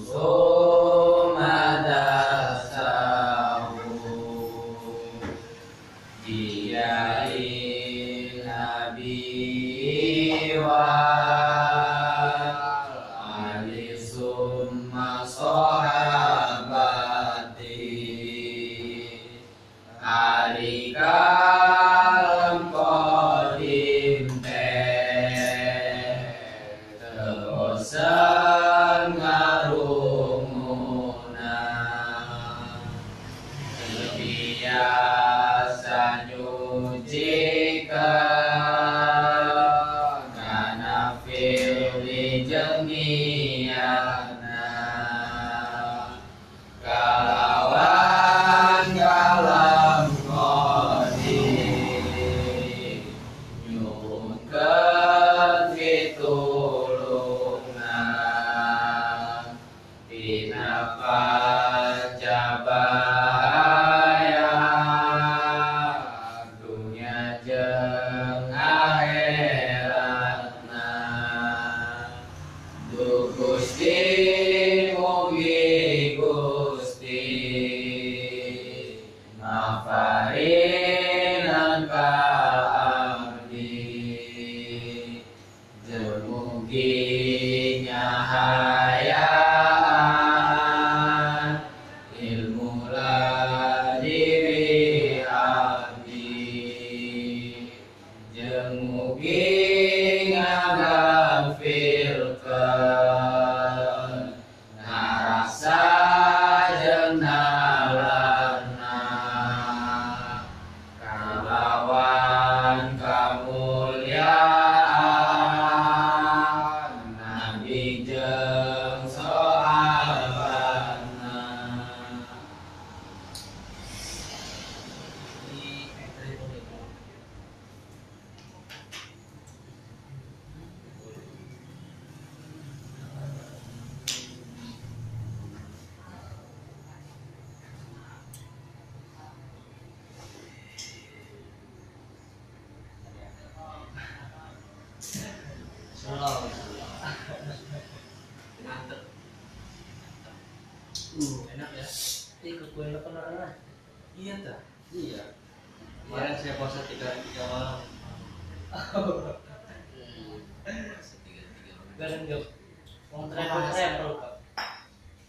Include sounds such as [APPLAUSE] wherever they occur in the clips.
souls. Ikut gue lo kena Iya dah. Iya. Kemarin saya puasa tiga tiga malam. Gak jok. Mau travel travel.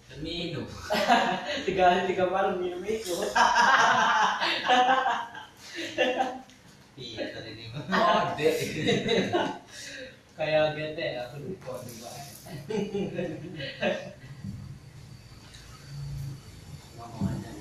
Dan minum. [LAUGHS] Tiga hari tiga malam minum itu. [LAUGHS] Iya tadi ini mah. [LAUGHS] Ode. Kayak bete aku lupa juga. Ngomong aja.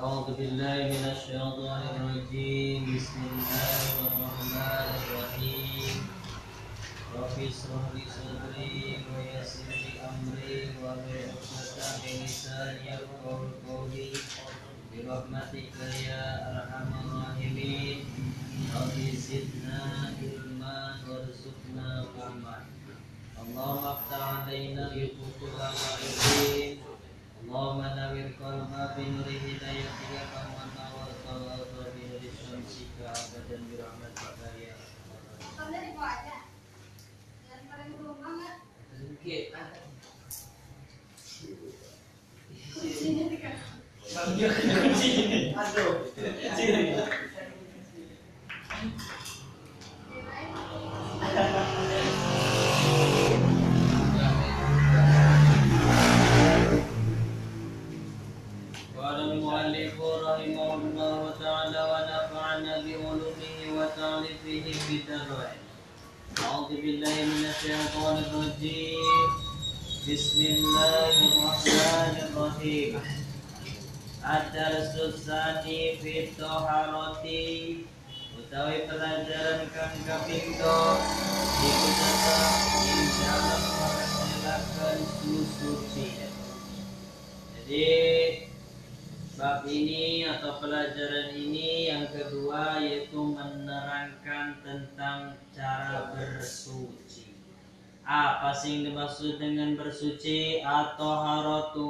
أعوذ بالله من الشيطان الرجيم بسم الله الرحمن الرحيم رب اشرح لي صدري ويسر لي أمري واحلل عقدة من لساني يفقهوا قولي برحمتك يا أرحم الراحمين رب زدنا علما وارزقنا فهما اللهم افتح علينا Allahumma nawir qalba bi nuri hidayatika kama nawarta al-arda bi nuri syamsika abadan bi rahmatika ya Kamu aja. Pada rumah enggak? Sedikit. Kuncinya dikasih. Aduh. Kuncinya. التعالي فيه بدلوه أعوذ بالله من الشيطان الرجيم بسم الله الرحمن الرحيم الدرس الثاني في الطهارة utawi pelajaran kang kaping do iku tetep insyaallah mengenalakan suci jadi bab ini atau pelajaran ini yang kedua yaitu menerangkan tentang cara bersuci. Apa sih yang dimaksud dengan bersuci atau haratu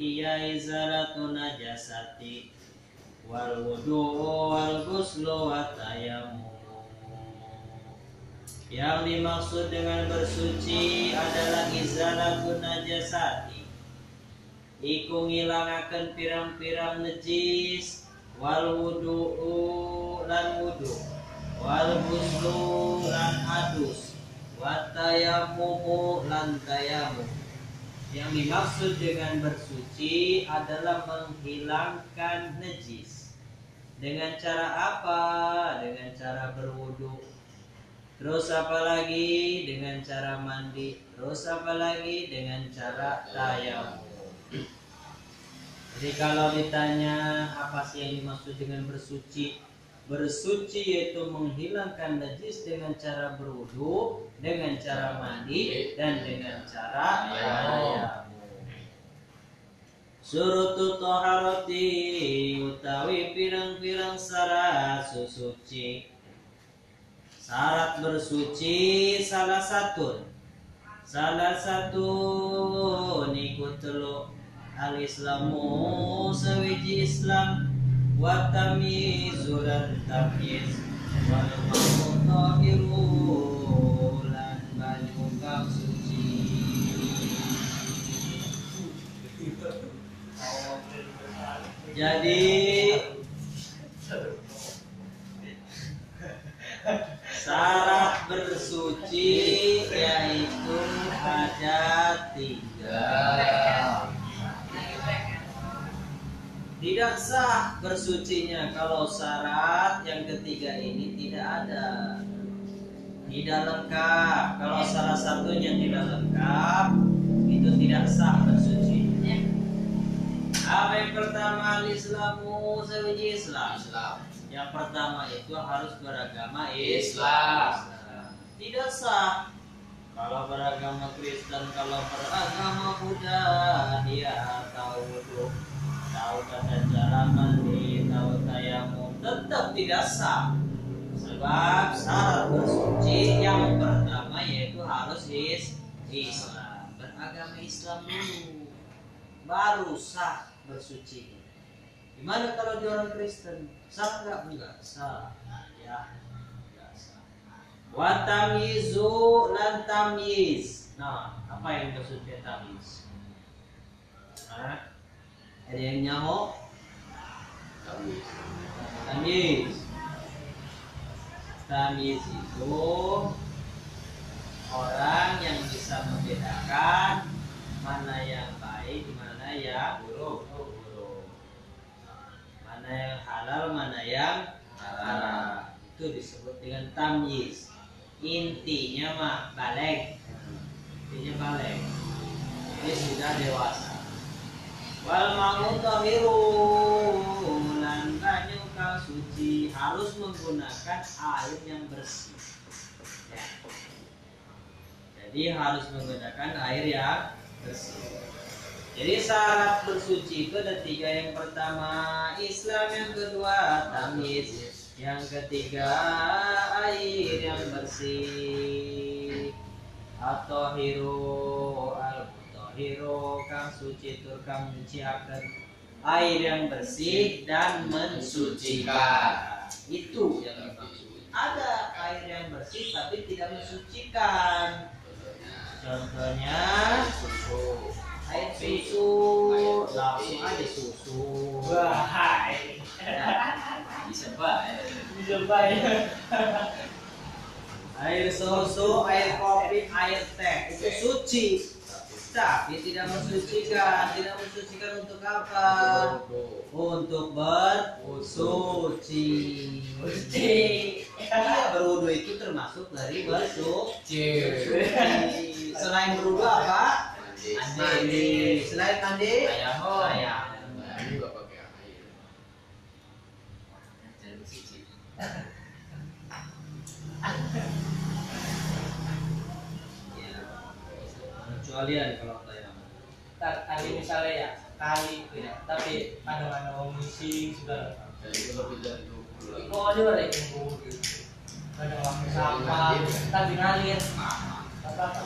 hiya izalatu najasati wal wudu wal ghuslu wa. Yang dimaksud dengan bersuci adalah izalatu najasati. Iku ngilangaken pirang-pirang najis wal wudu lan wudu wal ghuslu lan adus watayamumu lan tayamum. Yang dimaksud dengan bersuci adalah menghilangkan najis. Dengan cara apa? Dengan cara berwudu. Terus apa lagi? Dengan cara mandi. Terus apa lagi? Dengan cara tayamum jadi kalau ditanya apa sih yang dimaksud dengan bersuci Bersuci yaitu menghilangkan najis dengan cara berwudu, dengan cara mandi, dan dengan cara. Surutu toharoti utawi pirang-pirang syarat susuci. Syarat bersuci salah satu. Salah satu niku telu al-islamu sawiji Islam wa tamyizu lan tamyiz wal banyu kang suci. Jadi syarat bersuci Tidak sah bersucinya kalau syarat yang ketiga ini tidak ada. Tidak lengkap. Kalau salah satunya tidak lengkap, itu tidak sah bersuci. Apa yang pertama Islamu sewiji Islam. Yang pertama itu harus beragama Islam. Tidak sah kalau beragama Kristen, kalau beragama Buddha, dia tahu tahu tata cara mandi, tahu tayamum, tetap tidak sah. Sebab syarat bersuci yang pertama yaitu harus is Islam, beragama Islam dulu, baru sah bersuci. Gimana kalau dia orang Kristen? Sah nggak? Enggak sah. Ya, enggak sah. Wa tamyizu lan tamyiz. Nah, apa yang maksudnya tamyiz? Nah, ada yang nyaho? Tamyiz Tamyiz itu Orang yang bisa membedakan Mana yang baik, mana yang buruk. Buruk. Mana yang halal, mana yang haram. Itu disebut dengan tamyiz Intinya mah balik. Intinya balik. Ini sudah dewasa wal ma'u tahiru lan banyu kang suci harus menggunakan air yang bersih. Ya. jadi harus menggunakan air yang bersih. Jadi syarat bersuci itu ada tiga. Yang pertama Islam. Yang kedua tamiz yang ketiga air yang bersih. Atau hiru al Hiro kang suci tur kang menciakan air yang bersih dan mensucikan. Itu yang dimaksud. Ada air yang bersih tapi tidak mensucikan. Contohnya susu. Air susu langsung aja susu. Bahai. Bisa baik. Bisa baik. Air susu, air kopi, air teh itu suci. Tapi tidak mensucikan. Tidak mensucikan untuk apa? Untuk bersuci. Suci. Iya, berwudu itu termasuk dari bersuci. Selain berwudu apa? Mandi. Selain mandi? Ayam. Ya. Kecualian kalau. Tar- Kali misalnya ya kali itu ya, tapi ada-ada mau misi sudah. Kok ada ada yang mau gitu. Kadang waktu sampah, tapi ngalir. Apa apa?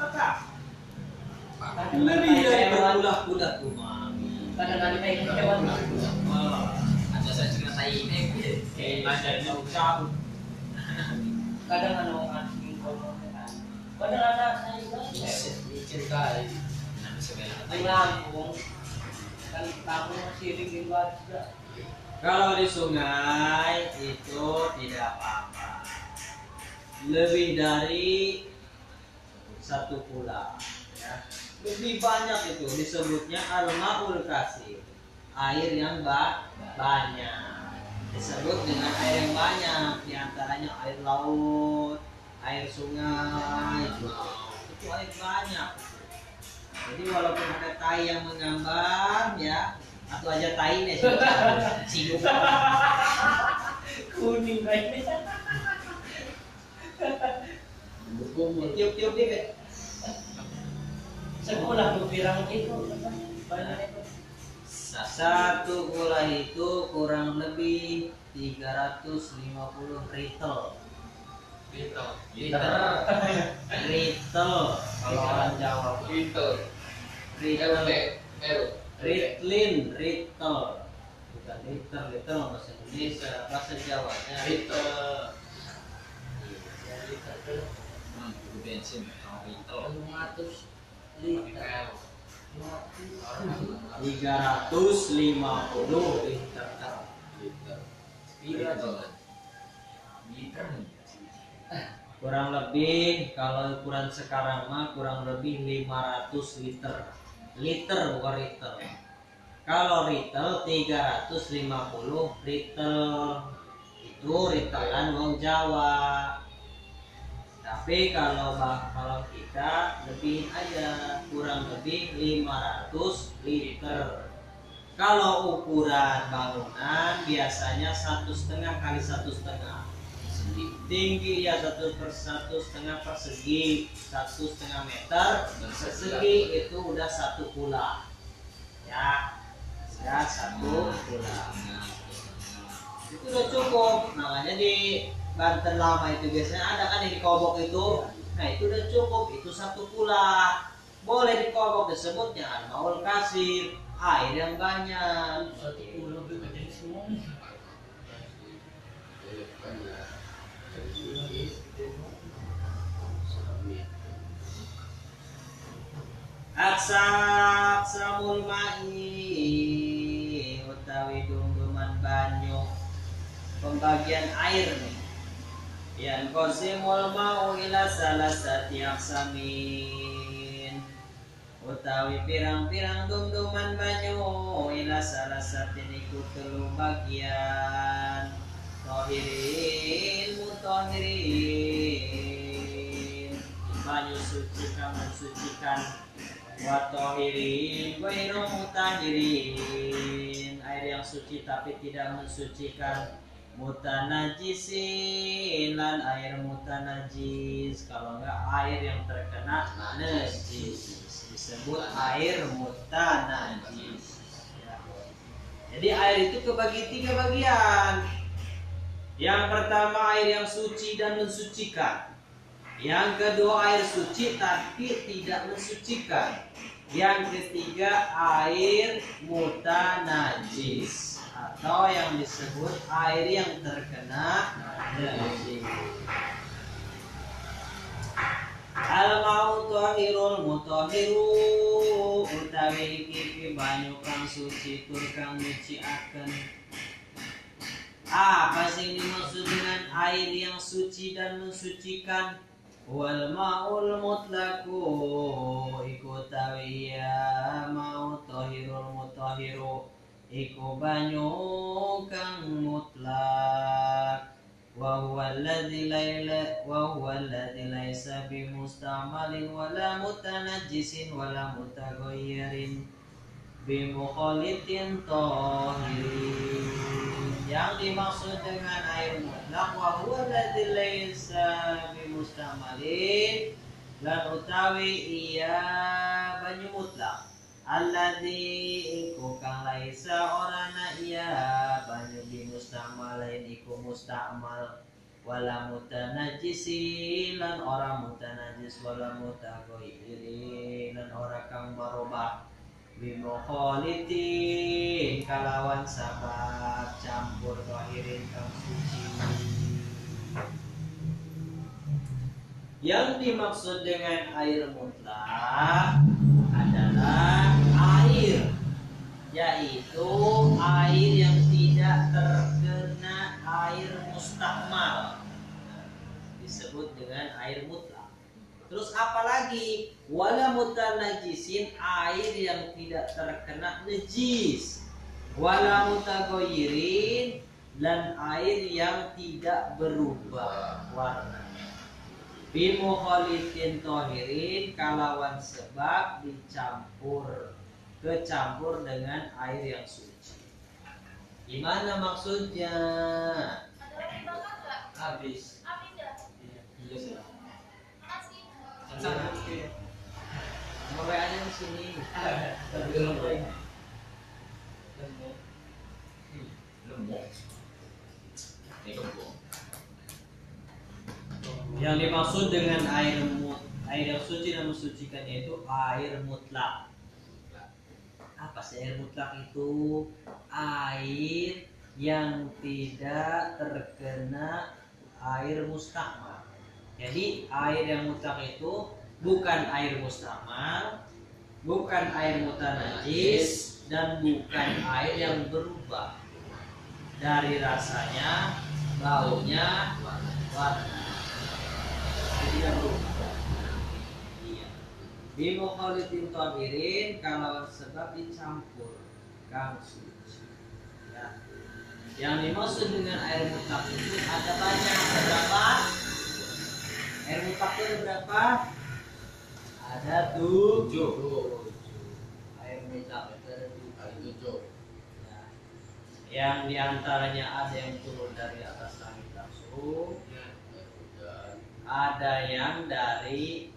Apa? Lebih dari berbulan-bulan umami. Kadang kali naik hewan. Ada yang cabut. Kadang ada orang asing ngomong kan. Saya juga. Kan juga. Kalau di sungai itu tidak apa-apa. Lebih dari satu pula. Ya. Lebih banyak itu disebutnya al-ma'ul kasir. Air yang ba banyak. Disebut dengan air yang banyak. Di antaranya air laut, air sungai. Itu, air banyak. Jadi walaupun ada tai yang menggambar ya, atau aja tai nih singgung. Kuning kayaknya. Tiup-tiup dikit. Sekolah tuh pirang itu banyak itu. Satu gula itu kurang lebih 350 ritel. Liter. Ritel kalau orang Jawa. Ritel. Ritlin, ritel. Bukan liter, liter bahasa Indonesia, bahasa Jawa. Ya, ritel. Ratus liter. 350 liter. Kurang lebih kalau ukuran sekarang mah kurang lebih 500 liter. Liter bukan liter kalau retail 350 liter itu retailan wong Jawa. Tapi kalau kalau kita lebihin aja kurang lebih 500 liter. Kalau ukuran bangunan biasanya satu setengah kali satu setengah tinggi ya satu per satu setengah persegi satu setengah meter. Persegi itu udah satu pula. Ya ya satu pula. Itu udah cukup. Makanya di Banten lama itu biasanya ada kan yang dikobok itu? Nah itu udah cukup. Itu satu pula. Boleh dikobok disebutnya al-maul kasir. Air yang banyak. Satu puluh lebih semua. Aksak samul ma'i utawi dungduman banyu pembagian air nih. Yang kosimul mau ila salah sati aksamin utawi pirang-pirang dungduman banyu ila salah sati niku telu bagian tohirin mutohirin banyu suci kang mensucikan Mutahirin Air yang suci tapi tidak mensucikan Mutanajisin. Dan air mutanajis Kalau enggak air yang terkena najis. Disebut air mutanajis Ya. Jadi air itu kebagi tiga bagian. Yang pertama air yang suci dan mensucikan yang kedua air suci tapi tidak mensucikan. Yang ketiga air mutanajis atau yang disebut air yang terkena najis. Al mau tahirul mutahiru utawi iki banyu kang suci tur kang nyuciaken. Apa sih dimaksud dengan air yang suci dan mensucikan? wal ma'ul mutlaku iku tawiya mau tohirul mutahiru iku banyu kang mutlak. Wa huwa alladhi laila wa huwa alladhi laysa bimustamalin wala mutanajjisin wala mutaghayyirin bi mukhalitin tahirin. Yang dimaksud dengan air mutlak wa huwa alladhi laisa bi mustamalin lan utawi iya banyu mutlak. Alladzi iku kang laisa orana iya banyu bi mustamalain iku mustamal. Wala mutanajjisi lan ora mutanajjis wala mutaghayyiri lan ora kang barubah bi mukhalitin kalawan sabab campur zahirin kang suci. Yang dimaksud dengan air mutlak adalah air yaitu air yang tidak terkena air mustakmal disebut dengan air mutlak terus apalagi wala mutanajisin air yang tidak terkena najis. Wala mutagoyirin dan air yang tidak berubah warna bimukhalitin tohirin kalawan sebab dicampur kecampur dengan air yang suci. Gimana maksudnya? Habis. Nggak? iya wa nya di sini. Yang dimaksud dengan air mut air yang suci dan mensucikan yaitu air mutlak. Apa sih air mutlak itu? Air yang tidak terkena air mustakmal jadi air yang mutlak itu bukan air mustamal bukan air mutanajis dan bukan air yang berubah dari rasanya baunya warna jadi yang berubah. Iya. Bimukhalidin tahirin kalau sebab dicampur kang suci. Ya. Yang dimaksud dengan air mutlak itu ada banyak ada berapa air mutlak itu ada berapa? Ada tujuh. Air mutlak itu ada tujuh. Ya. yang di antaranya ada yang turun dari atas langit langsung. Ada yang dari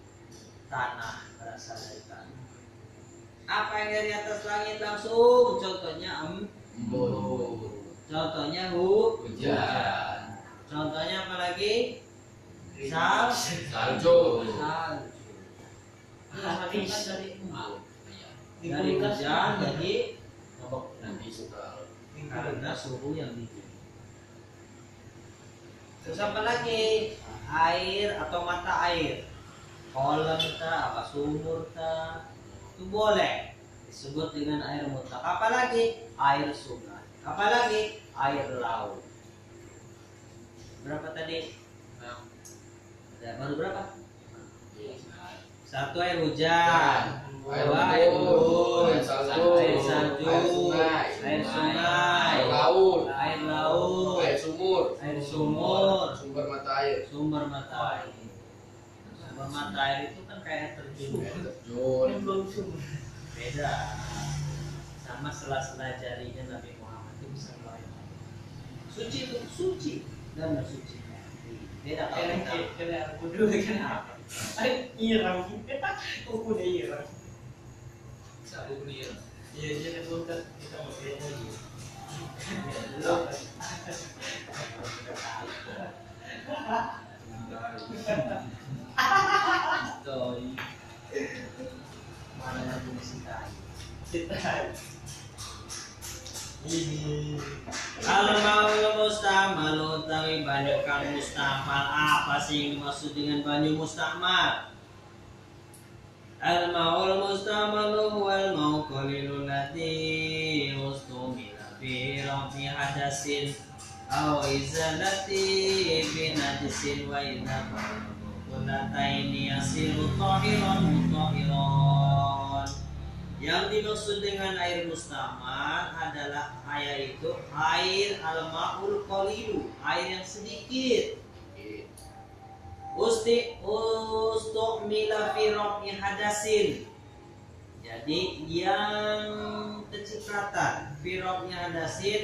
tanah berasal dari tanah. Apa yang dari atas langit langsung? Contohnya em contohnya hu Hujan. contohnya apa lagi sal Salju. salju habis dari hujan jadi Nanti suka. karena suhu yang tinggi terus apa lagi? Air atau mata air? Kolam ta apa sumur ta? Itu boleh disebut dengan air mutlak. Apalagi air sungai. Apalagi air laut. Berapa tadi Baru berapa? Satu air hujan. Air dua air embun, air salju, air salju air sungai, air sungai. air laut, air laut. Air sumur, air sumur. sumber mata air, sumber mata air. Sumber mata air itu kan kayak terjun. Air terjun, belum sumur. Beda. Sama sela-sela jarinya Nabi Muhammad itu bisa melayani suci itu suci. Dan mensucikan beda kalian kalau kita dulu kan apa? [LAUGHS] Irang aku udah irang sabuk nih. iya jadi bukan kita mau kayak lagi Doi. mana yang punya kayu kita ini Al maul mustamal utawi banyu kang mustamal apa sih yang dimaksud dengan banyu mustamal? Al maul mustamal wal mau qalilul ladzi ustumila fi rafi hadasin aw izalati bi najisin wa idza kullataini yasiru tahiran mutahiran Yang dimaksud dengan air mustamal adalah air itu air al-ma'ul qalilu, air yang sedikit. Usti ustumila fi rafi hadasin. Jadi yang kecipratan fi rafi hadasin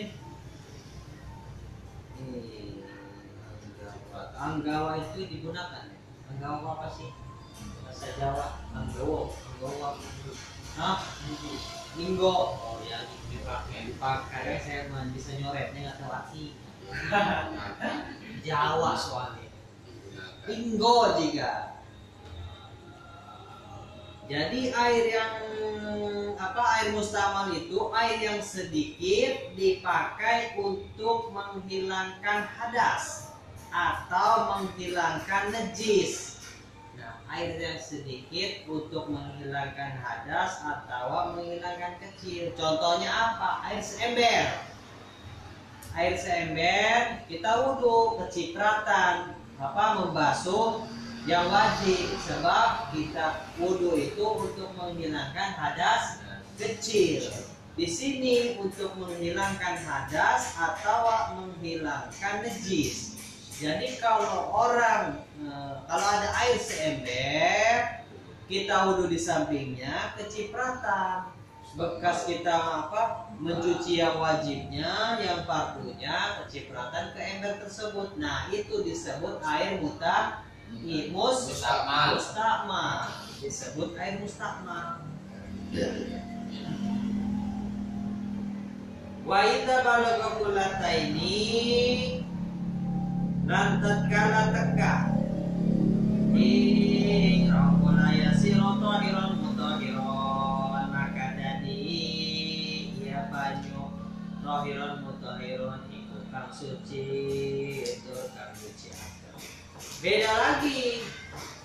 Anggawa itu digunakan. Anggawa apa sih? Bahasa Jawa. Anggawa, anggawa. Hah? Linggo. Oh ya, dipakai. Dipakai. Saya bisa nyoretnya nggak tahu. [LAUGHS] Jawa soalnya. Linggo juga. Jadi air yang apa air mustamal itu air yang sedikit dipakai untuk menghilangkan hadas atau menghilangkan najis. Air yang sedikit untuk menghilangkan hadas atau menghilangkan kecil. Contohnya apa? Air seember. Air seember kita wudhu kecipratan apa membasuh yang wajib sebab kita wudhu itu untuk menghilangkan hadas kecil. Di sini untuk menghilangkan hadas atau menghilangkan najis. Jadi kalau orang eh, kalau ada air seember, kita wudhu di sampingnya kecipratan. Bekas kita apa mencuci yang wajibnya, yang fardunya kecipratan ke ember tersebut. Nah itu disebut air muta mus Mustakmal. mustakmal. Disebut air mustakmal. Wa idza balagha kullataini lan tatkala teka ing rabbuna yasiru tahiran mutahiran maka jadi ia banyu. Tahiran mutahiran iku kang suci itu kang suci beda lagi.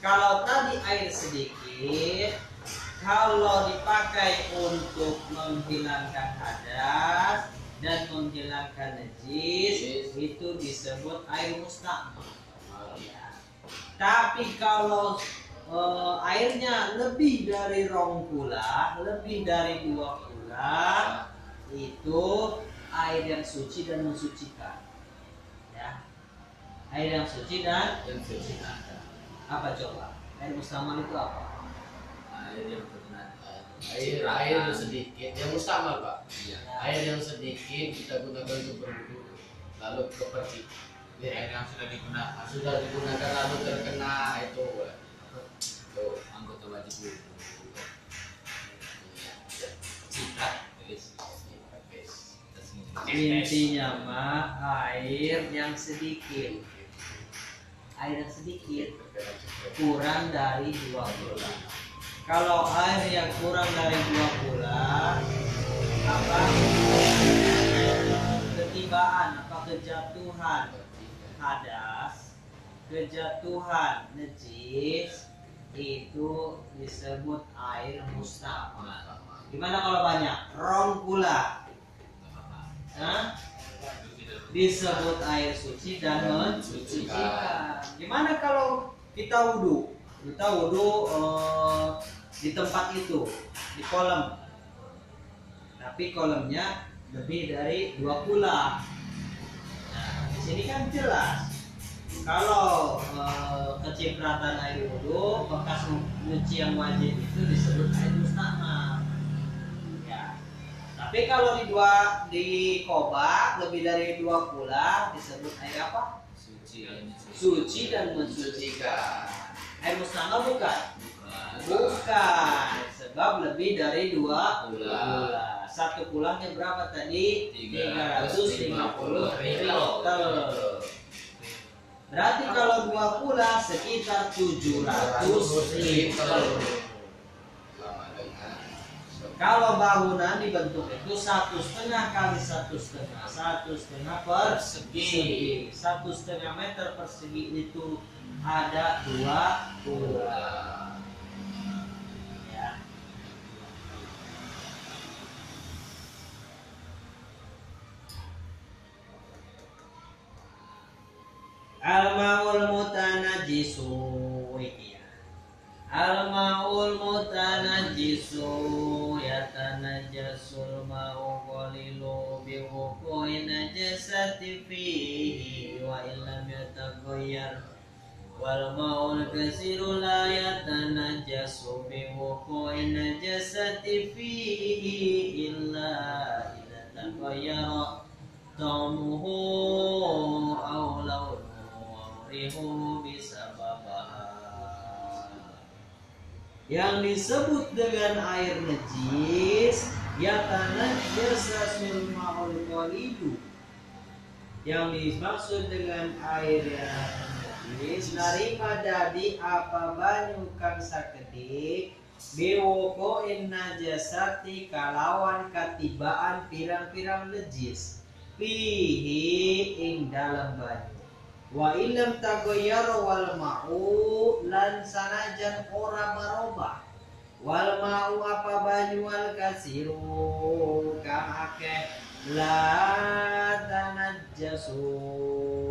Kalau tadi air sedikit kalau dipakai untuk menghilangkan hadas dan menghilangkan najis itu disebut air mustakmal. Ya. Tapi kalau eh, airnya lebih dari rong lebih dari dua pula, itu air yang suci dan mensucikan. Ya. Air yang suci dan mensucikan. apa coba? Air mustakmal itu apa? Air yang Air air yang sedikit, yang mustakmal pak. Ya. Air yang sedikit kita gunakan untuk berwudu, lalu kepercik. air yang sudah digunakan. Sudah digunakan lalu terkena itu itu anggota wajib wudhu Intinya mah air yang sedikit, air yang sedikit. Kurang dari dua bulan. Kalau air yang kurang dari dua bulan, apa ketibaan, apa kejatuhan hadas, kejatuhan najis itu disebut air mustakmal. Gimana kalau banyak? Ron pula. Disebut air suci dan mensucikan. Gimana kalau kita wudhu? Kita wudhu eh, di tempat itu, di kolam. Tapi kolamnya lebih dari dua kula. Nah, di sini kan jelas. Kalau eh, kecipratan air wudhu, bekas nyuci yang wajib itu disebut air mustakmal. Ya. Tapi kalau di dua di kobak lebih dari dua pula disebut air apa? suci Suci dan mensucikan. Air mustakmal bukan? Bukan. Sebab lebih dari dua Pula. Satu pulangnya berapa tadi? 350 liter. Berarti kalau dua pula sekitar 700 liter. Kalau bangunan dibentuk itu satu setengah kali satu setengah, satu setengah persegi, satu setengah meter persegi itu ada dua pula. Ya. Al-maul mutanajisu iki ya. Al-maul mutanajisu ya yakhlussul ma'u qalilu bi najasati fihi wa illam yataghayyar wal ma'ul katsiru la yatanajjasu bi najasati fihi illa idza taghayyara ta'muhu aw yang disebut dengan air najis ya tanah jasa sulmaul qalidu yang dimaksud dengan air yang najis daripada di apa banyu kang sakedik biwoko in najasati kalawan katibaan pirang-pirang najis. Fihi ing dalam banyu wa ilam tagoyar wal ma'u lan sanajan ora marobah wal ma'u apa banyu wal kasiru kang akeh. La tanajjasu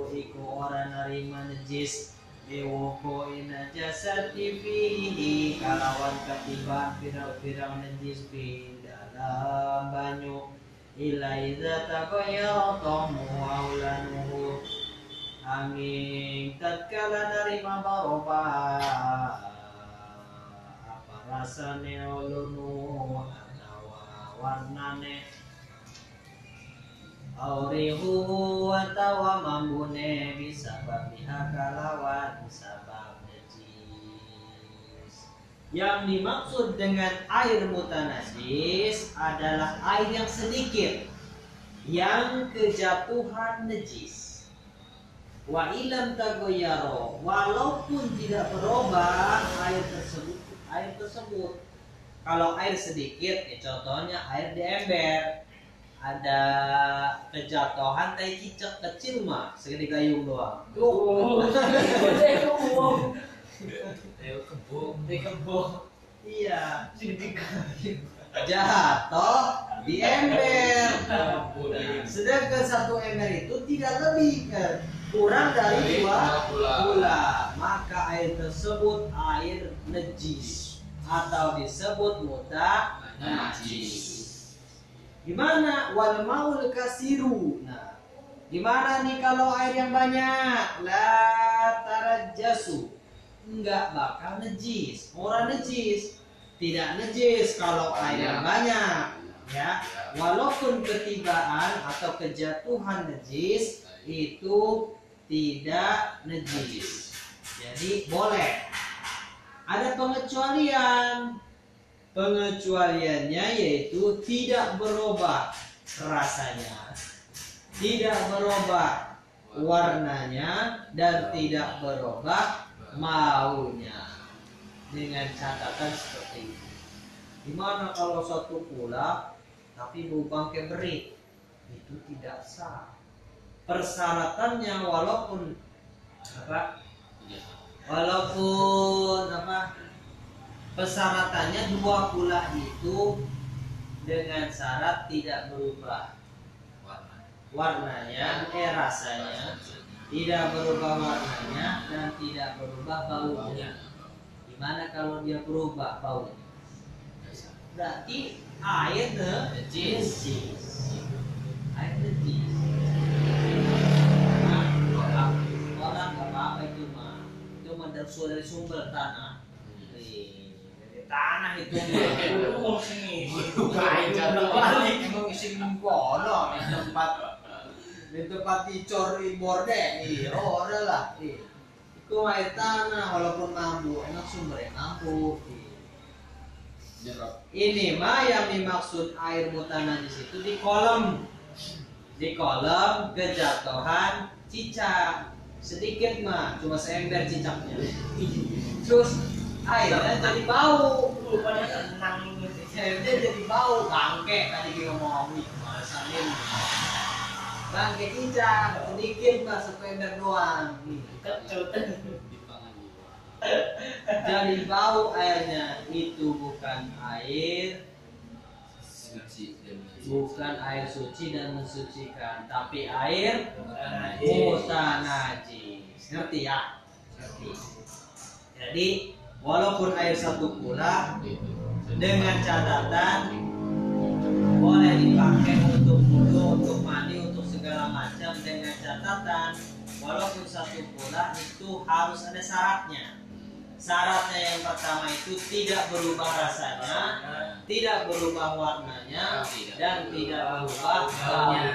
iku ora narima najis. Biwoko ina jasati fihi kalawan ketiban pirang-pirang najis fi dalam banyu. Ila idza taqayyara tamu aulanuhu angin tatkala narima baroba apa rasane ulunu atau warnane? Aurihu atawa mambune bisa babiha kalawan najis. Yang dimaksud dengan air mutanajis adalah air yang sedikit yang kejatuhan najis wa ilam tagoyaro walaupun tidak berubah air tersebut air tersebut. Kalau air sedikit ya contohnya air di ember ada kejatuhan tai cicak kecil mah segede gayung doang. Oh, [LAUGHS] iya. Jatuh di ember. Sedangkan satu ember itu tidak lebih kan kurang dari dua pula maka air tersebut air najis atau disebut muta najis. Gimana? Wal maul kasiru. Nah gimana nih kalau air yang banyak? La tarajjasu. Enggak bakal najis. Orang najis. Tidak najis kalau air yang banyak. Ya. Walaupun ketibaan atau kejatuhan najis itu tidak najis. Jadi boleh. Ada pengecualian. Pengecualiannya yaitu tidak berubah rasanya tidak berubah warnanya dan tidak berubah maunya. Dengan catatan seperti ini. Gimana kalau satu pula tapi bau bangkai berit itu tidak sah persyaratannya walaupun apa? Walaupun apa? Persyaratannya dua pula itu dengan syarat tidak berubah warnanya eh rasanya tidak berubah warnanya dan tidak berubah baunya. Gimana kalau dia berubah baunya? Berarti air najis air najis itu mah dari sumber tanah. Wih, dari tanah itu. Oh, sini. Kain jatuh. balik. Emang isi kono di tempat di tempat icor ibor deh iya ora lah. Iku air tanah walaupun mampu enak sumbernya mampu. Ini mah yang dimaksud air mutana di situ di kolom. Di kolom kejatuhan cicak sedikit mah cuma seember cicaknya. Terus airnya jadi bau. Rupanya tenang airnya jadi bau. Bangke tadi kita ngomong masalin. Bangke cicak. Sedikit mah seember doang. Jadi bau airnya. Itu bukan air. Bukan air suci dan mensucikan tapi air Najis. mutanajis ngerti ya ngerti jadi walaupun air satu pula dengan catatan boleh dipakai untuk wudhu, untuk mandi, untuk segala macam dengan catatan walaupun satu bola itu harus ada syaratnya. Syaratnya yang pertama itu tidak berubah rasanya, tidak berubah warnanya, dan tidak berubah baunya.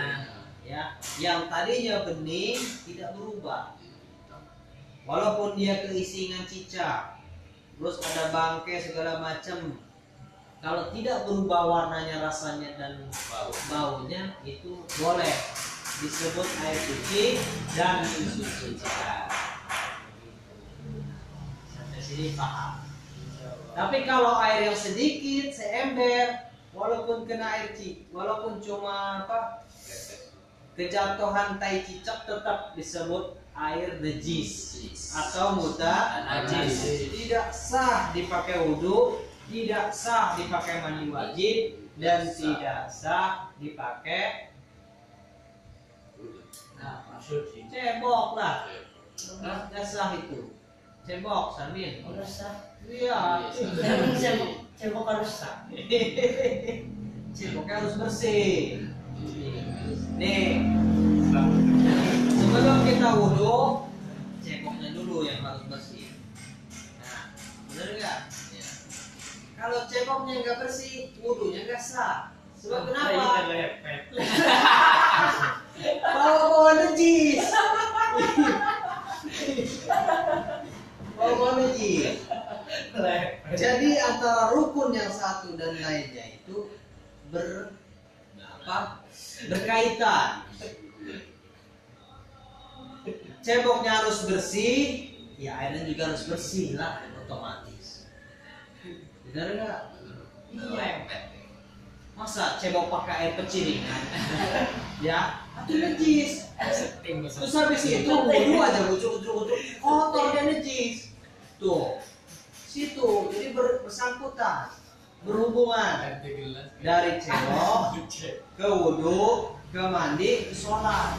Ya, yang tadinya bening tidak berubah. Walaupun dia keisingan cicak, terus ada bangkai segala macam, kalau tidak berubah warnanya, rasanya dan baunya itu boleh disebut air suci dan disucikan. Sampai sini paham. Tapi kalau air yang sedikit, seember, walaupun kena air cik, walaupun cuma apa kejatuhan tai cicak tetap disebut air najis atau muta najis. Tidak sah dipakai wudhu, tidak sah dipakai mandi wajib, dan tidak sah dipakai Nah, maksud sih. cebok lah. Nggak sah itu. Cebok, Samin. Udah sah. Iya. Emang cebok, cebok harus sah. [LAUGHS] Ceboknya harus bersih. Nih, sebelum kita wudhu, ceboknya dulu yang harus bersih. Nah, bener nggak? Kalau ceboknya nggak bersih, wudhunya nggak sah. Sebab kenapa? Bawa-bawa najis. Bawa-bawa najis. Jadi antara rukun yang satu dan lainnya itu ber apa? berkaitan. Ceboknya harus bersih, ya airnya juga harus bersih lah otomatis. Benar nggak? Iya. Masa cebok pakai air peciringan? [LAUGHS] ya, itu najis. Terus habis itu wudhu aja ujuk ujuk ujuk kotor dan najis. Tuh, situ jadi ber- bersangkutan, berhubungan dari cebok ke wudhu ke mandi ke sholat.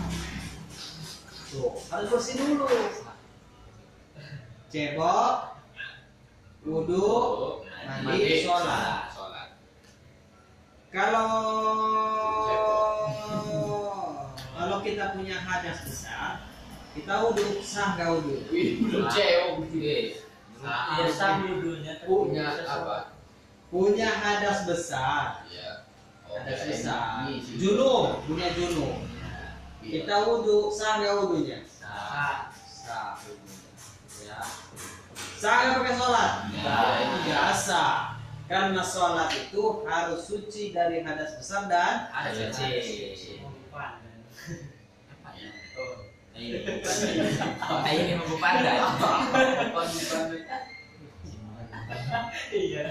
Tuh, harus bersih dulu. Cebok, wudhu, mandi, sholat. Kalau kalau kita punya hadas besar, kita wudhu sah nggak wudhu? Belum cewek Ya sah wudhunya. tapi Punya apa? Punya hadas besar, Ya. hadas besar. Junub, punya junub. Kita wudhu sah nggak wudhunya? Sah. Sah. Ya. Sah nggak pakai sholat? Ya. itu biasa. Karena sholat itu harus suci dari hadas besar dan Ada hadas kecil. Oh, ini mau pandai. Iya.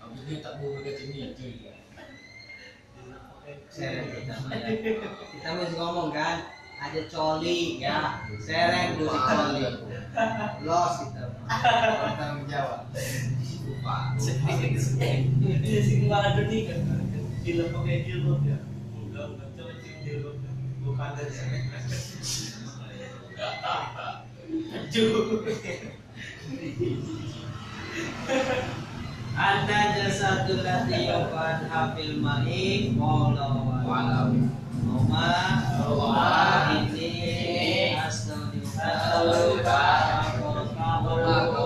Abisnya tak mau ke sini itu. Sereng kita ya. Mesti ngomong kan, ada coli ya, sereng dulu si coli. Los kita. Tanggung jawab. Dia sih ke mana dulu kan? Film pakai jilbab ya. Udah udah coba cek Anda jasadul ladzi yufan hafil ma'i Walau. Oma Oma ini Astagfirullah Aku